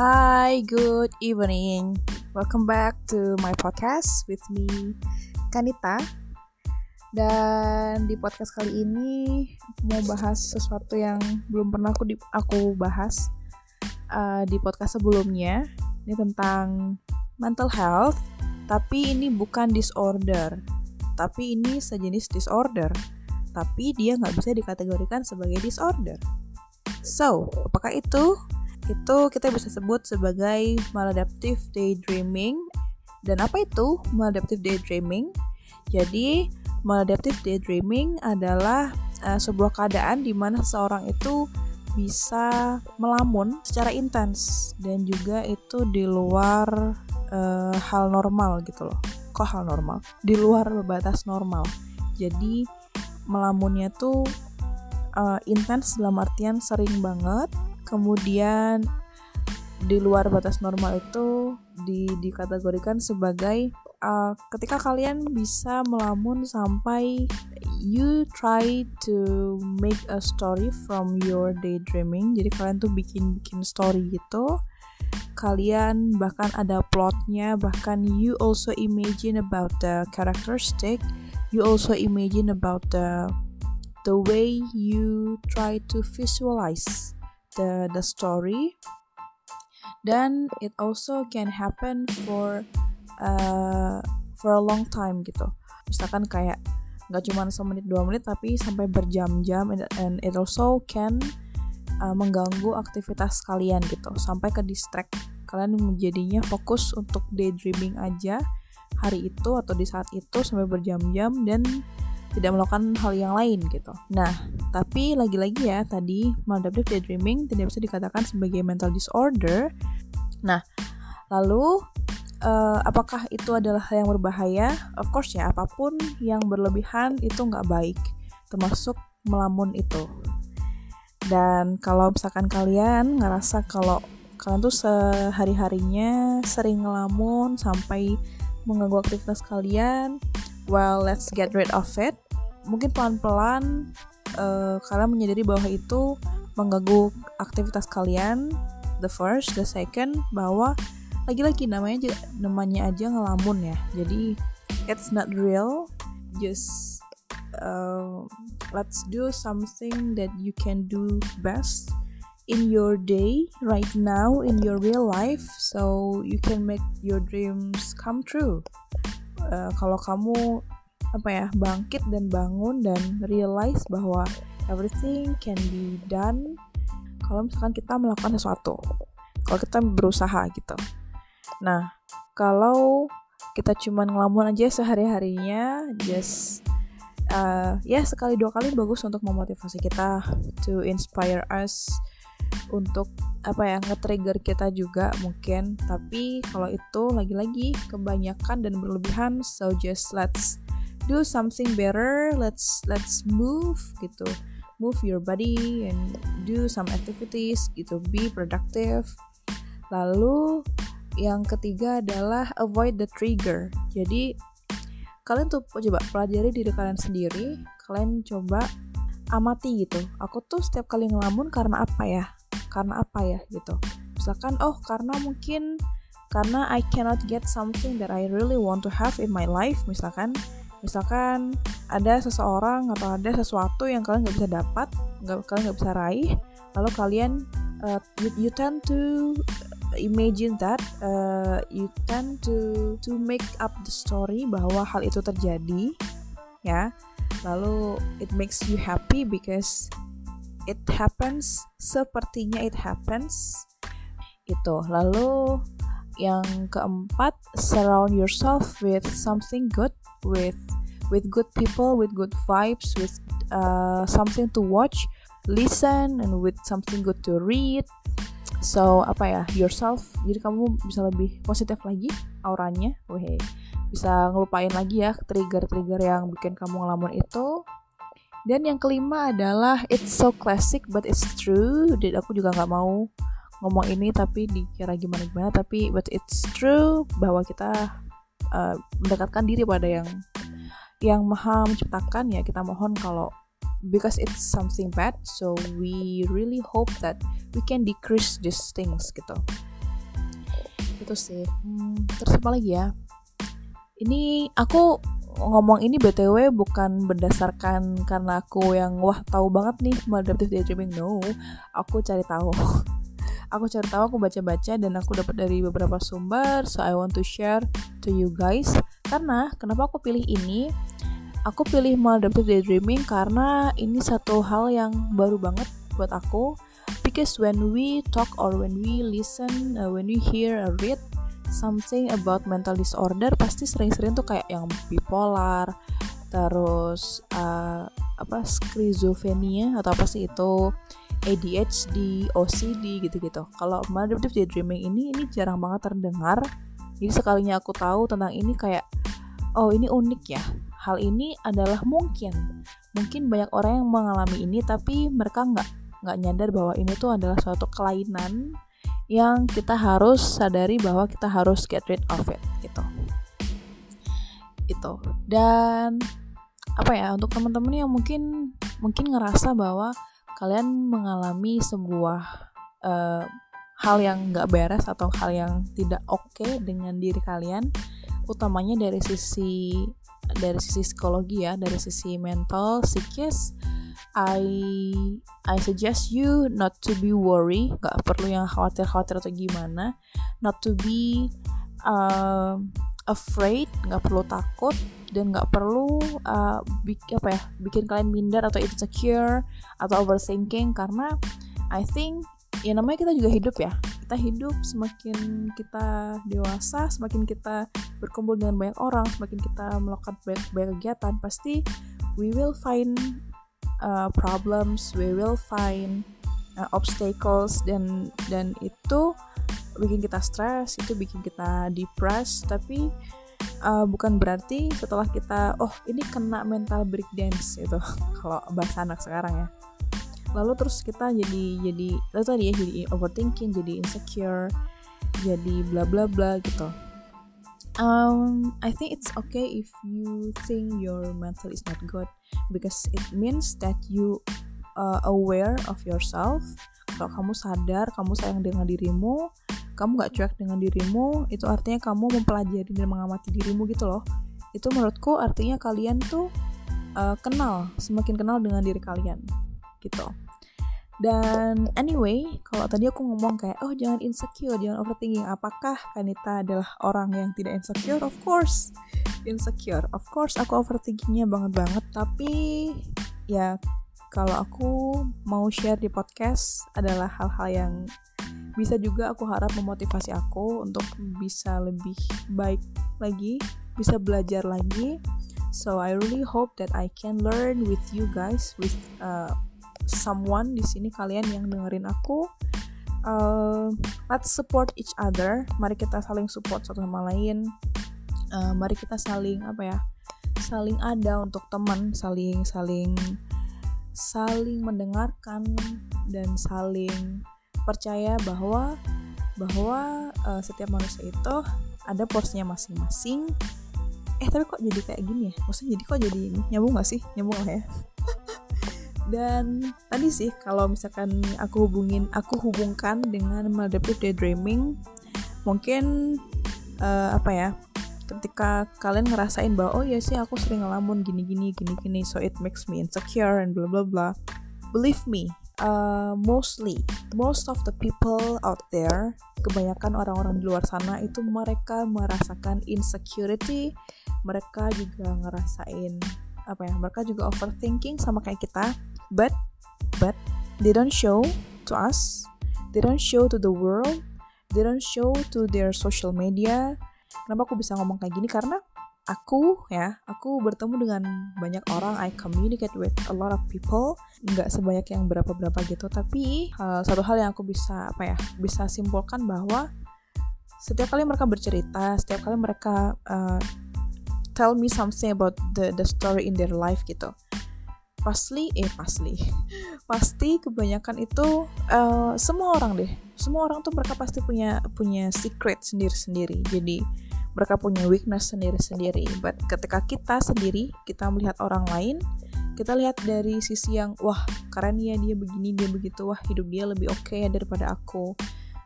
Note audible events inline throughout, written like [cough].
Hi, good evening. Welcome back to my podcast with me, Kanita. Dan di podcast kali ini mau bahas sesuatu yang belum pernah aku di, aku bahas uh, di podcast sebelumnya. Ini tentang mental health, tapi ini bukan disorder, tapi ini sejenis disorder, tapi dia nggak bisa dikategorikan sebagai disorder. So, apakah itu? Itu kita bisa sebut sebagai maladaptive daydreaming. Dan apa itu maladaptive daydreaming? Jadi, maladaptive daydreaming adalah uh, sebuah keadaan di mana seseorang itu bisa melamun secara intens dan juga itu di luar uh, hal normal gitu loh. Kok hal normal? Di luar batas normal. Jadi melamunnya tuh uh, intens dalam artian sering banget kemudian di luar batas normal itu di, dikategorikan sebagai uh, ketika kalian bisa melamun sampai you try to make a story from your daydreaming. Jadi kalian tuh bikin bikin story gitu. Kalian bahkan ada plotnya bahkan you also imagine about the characteristic you also imagine about the the way you try to visualize the the story. Dan it also can happen for uh, for a long time gitu. Misalkan kayak nggak cuma semenit dua menit tapi sampai berjam-jam and, and it also can uh, mengganggu aktivitas kalian gitu. Sampai ke distract kalian menjadinya fokus untuk daydreaming aja hari itu atau di saat itu sampai berjam-jam dan tidak melakukan hal yang lain gitu. Nah, tapi lagi-lagi ya tadi maladaptive daydreaming tidak bisa dikatakan sebagai mental disorder. Nah, lalu uh, apakah itu adalah hal yang berbahaya? Of course ya, apa pun yang berlebihan itu nggak baik, termasuk melamun itu. Dan kalau misalkan kalian ngerasa kalau kalian tuh sehari-harinya sering ngelamun sampai mengganggu aktivitas kalian, well let's get rid of it mungkin pelan-pelan uh, kalian menyadari bahwa itu mengganggu aktivitas kalian the first the second bahwa lagi-lagi namanya aja namanya aja ngelamun ya. Jadi it's not real just uh, let's do something that you can do best in your day right now in your real life so you can make your dreams come true. Uh, kalau kamu apa ya bangkit dan bangun dan realize bahwa everything can be done kalau misalkan kita melakukan sesuatu kalau kita berusaha gitu. Nah kalau kita cuma ngelamun aja sehari harinya just uh, ya sekali dua kali bagus untuk memotivasi kita to inspire us untuk apa ya nge-trigger kita juga mungkin. Tapi kalau itu lagi-lagi kebanyakan dan berlebihan so just let's do something better let's let's move gitu. Move your body and do some activities gitu be productive. Lalu yang ketiga adalah avoid the trigger. Jadi kalian tuh coba pelajari diri kalian sendiri kalian coba amati gitu. Aku tuh setiap kali ngelamun karena apa ya? Karena apa ya gitu. Misalkan oh karena mungkin karena I cannot get something that I really want to have in my life misalkan misalkan ada seseorang atau ada sesuatu yang kalian nggak bisa dapat nggak kalian nggak bisa raih lalu kalian uh, you, you tend to imagine that uh, you tend to to make up the story bahwa hal itu terjadi ya. Lalu it makes you happy because it happens sepertinya it happens itu. Lalu yang keempat surround yourself with something good with with good people with good vibes with uh, something to watch listen and with something good to read. So apa ya yourself. Jadi kamu bisa lebih positif lagi auranya. Weh bisa ngelupain lagi ya trigger-trigger yang bikin kamu ngelamun itu. Dan yang kelima adalah it's so classic but it's true. Dan aku juga nggak mau ngomong ini tapi dikira gimana gimana tapi but it's true bahwa kita uh, mendekatkan diri pada yang yang maha menciptakan ya. Kita mohon kalau because it's something bad so we really hope that we can decrease these things gitu. Itu sih. Hmm, terus apa lagi ya? Ini aku ngomong ini btw bukan berdasarkan karena aku yang wah tahu banget nih maladaptive daydreaming no aku cari tahu [laughs] aku cari tahu aku baca-baca dan aku dapat dari beberapa sumber. So I want to share to you guys. Karena kenapa aku pilih ini? Aku pilih maladaptive daydreaming karena ini satu hal yang baru banget buat aku. Because when we talk or when we listen uh, when we hear or read something about mental disorder pasti sering-sering tuh kayak yang bipolar terus uh, apa skizofrenia atau apa sih itu ADHD, OCD gitu-gitu. Kalau maladaptive daydreaming ini ini jarang banget terdengar. Jadi sekalinya aku tahu tentang ini kayak oh ini unik ya. Hal ini adalah mungkin mungkin banyak orang yang mengalami ini tapi mereka nggak nggak nyadar bahwa ini tuh adalah suatu kelainan yang kita harus sadari bahwa kita harus get rid of it gitu itu dan apa ya untuk teman-teman yang mungkin mungkin ngerasa bahwa kalian mengalami sebuah uh, hal yang nggak beres atau hal yang tidak oke okay dengan diri kalian utamanya dari sisi dari sisi psikologi ya dari sisi mental psikis I I suggest you not to be worry, gak perlu yang khawatir-khawatir atau gimana, not to be uh, afraid, gak perlu takut dan gak perlu uh, bik, apa ya bikin kalian minder atau insecure atau overthinking karena I think ya namanya kita juga hidup ya. Kita hidup semakin kita dewasa semakin kita berkumpul dengan banyak orang semakin kita melakukan banyak, banyak kegiatan pasti we will find uh, problems we will find uh, obstacles dan dan itu bikin kita stres itu bikin kita depressed tapi uh, bukan berarti setelah kita oh ini kena mental breakdance itu [laughs] kalau bahasa anak sekarang ya. Lalu terus kita jadi jadi itu tadi ya jadi overthinking jadi insecure jadi bla bla bla gitu. Um, I think it's okay if you think your mental is not good because it means that you uh, aware of yourself. Kalau kamu sadar kamu sayang dengan dirimu kamu gak cuek dengan dirimu itu artinya kamu mempelajari dan mengamati dirimu gitu loh itu menurutku artinya kalian tuh uh, kenal semakin kenal dengan diri kalian gitu dan anyway, kalau tadi aku ngomong kayak, oh jangan insecure, jangan overthinking. Apakah Kanita adalah orang yang tidak insecure? Of course, insecure. Of course, aku overthinkingnya banget banget. Tapi ya kalau aku mau share di podcast adalah hal-hal yang bisa juga aku harap memotivasi aku untuk bisa lebih baik lagi, bisa belajar lagi. So I really hope that I can learn with you guys, with uh, someone di sini kalian yang dengerin aku. Uh, let's support each other. Mari kita saling support satu sama lain. Uh, mari kita saling apa ya saling ada untuk teman saling saling saling mendengarkan dan saling percaya bahwa bahwa uh, setiap manusia itu ada porsinya masing-masing. Eh tapi kok jadi kayak gini ya? Maksudnya jadi kok jadi nyambung gak sih? Nyambung lah ya? [laughs] Dan tadi sih kalau misalkan aku hubungin aku hubungkan dengan maladaptive daydreaming mungkin uh, apa ya ketika kalian ngerasain bahwa oh ya sih aku sering ngelamun gini gini gini gini so it makes me insecure and blah blah blah believe me uh, mostly most of the people out there kebanyakan orang-orang di luar sana itu mereka merasakan insecurity mereka juga ngerasain apa ya mereka juga overthinking sama kayak kita but but they don't show to us they don't show to the world they don't show to their social media. Kenapa aku bisa ngomong kayak gini? Karena aku ya aku bertemu dengan banyak orang. I communicate with a lot of people. Nggak sebanyak yang berapa berapa gitu. Tapi uh, satu hal yang aku bisa apa ya bisa simpulkan bahwa setiap kali mereka bercerita setiap kali mereka uh, tell me something about the the story in their life gitu pasti eh pasti [laughs] pasti kebanyakan itu uh, semua orang deh. Semua orang tuh mereka pasti punya punya secret sendiri sendiri jadi mereka punya weakness sendiri sendiri but ketika kita sendiri kita melihat orang lain kita lihat dari sisi yang wah keren ya dia begini dia begitu. Wah hidup dia lebih oke okay daripada aku.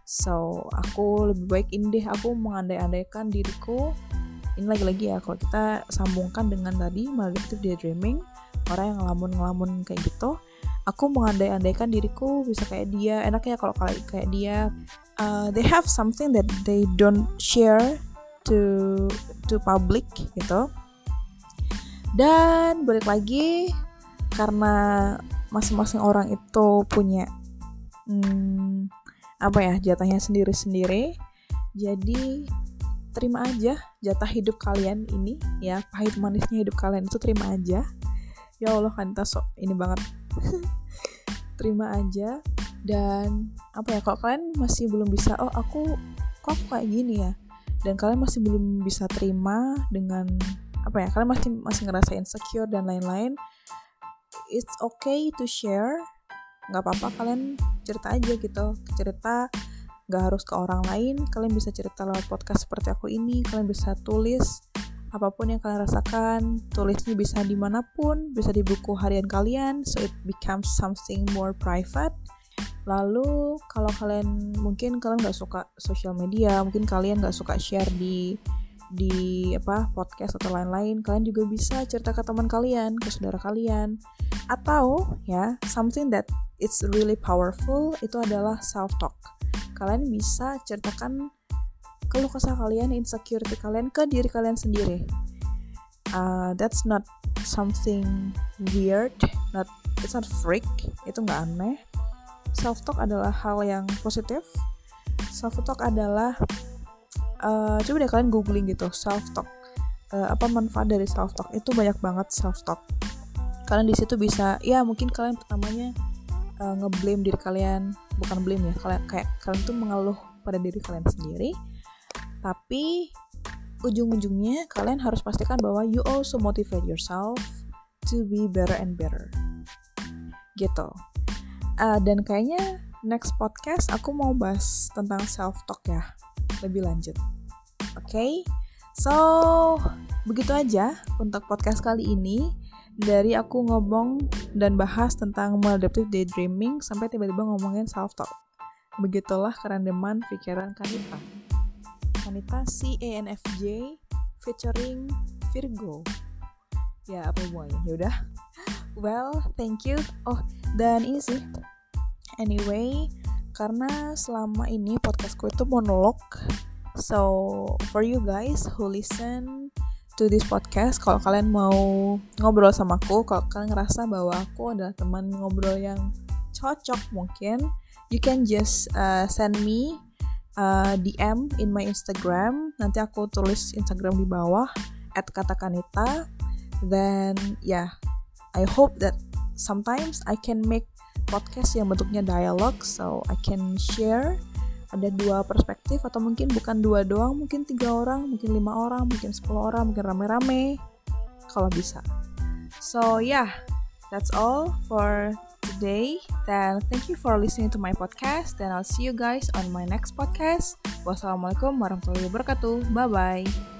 So aku lebih baik ini deh aku mengandai-andaikan diriku. Ini lagi-lagi ya kalau kita sambungkan dengan tadi maladaptive daydreaming orang yang ngelamun-ngelamun kayak gitu aku mengandai-andaikan diriku bisa kayak dia. Enaknya kalau kayak dia uh, they have something that they don't share to to public gitu. Dan balik lagi karena masing-masing orang itu punya hmm, apa ya jatahnya sendiri-sendiri jadi terima aja jatah hidup kalian ini ya pahit manisnya hidup kalian itu terima aja. Ya Allah kan sok ini banget. [laughs] Terima aja. Dan apa ya kalau kalian masih belum bisa oh aku kok kayak gini ya dan kalian masih belum bisa terima dengan apa ya kalian masih masih ngerasa insecure dan lain-lain it's okay to share. Nggak apa-apa kalian cerita aja gitu. Cerita nggak harus ke orang lain. Kalian bisa cerita lewat podcast seperti aku ini. Kalian bisa tulis apa pun yang kalian rasakan. Tulisnya bisa di mana pun bisa di buku harian kalian. So it becomes something more private lalu kalau kalian mungkin kalian nggak suka sosial media mungkin kalian nggak suka share di di apa podcast atau lain-lain kalian juga bisa cerita ke teman kalian ke saudara kalian atau ya something that it's really powerful itu adalah self talk kalian bisa ceritakan keluh kesah kalian, insecurity kalian ke diri kalian sendiri. Uh, that's not something weird, not it's not freak, itu nggak aneh. Self talk adalah hal yang positif. Self talk adalah uh, coba deh kalian googling gitu self talk. Uh, apa manfaat dari self talk? Itu banyak banget self talk. Kalian di situ bisa, ya mungkin kalian pertamanya uh, ngeblame diri kalian bukan blame ya kalian kayak kalian tuh mengeluh pada diri kalian sendiri tapi ujung-ujungnya kalian harus pastikan bahwa you also motivate yourself to be better and better gitu uh, dan kayaknya next podcast aku mau bahas tentang self talk ya lebih lanjut oke okay? so begitu aja untuk podcast kali ini dari aku ngomong dan bahas tentang maladaptive daydreaming sampai tiba-tiba ngomongin self talk. Begitulah kerandeman pikiran Kanita. Kanita C A featuring Virgo. Ya apa hubungannya? Yaudah. Well, thank you. Oh, dan ini sih. Anyway, karena selama ini podcastku itu monolog. So, for you guys who listen to this podcast kalau kalian mau ngobrol sama aku kalau kalian ngerasa bahwa aku adalah teman ngobrol yang cocok mungkin you can just uh, send me uh, DM in my Instagram nanti aku tulis Instagram di bawah at katakanita then yeah I hope that sometimes I can make podcast yang bentuknya dialog so I can share. Ada dua perspektif atau mungkin bukan dua doang mungkin tiga orang mungkin lima orang mungkin sepuluh orang mungkin rame-rame kalau bisa. So yeah that's all for today. Then thank you for listening to my podcast then I'll see you guys on my next podcast. Wassalamualaikum warahmatullahi wabarakatuh. Bye bye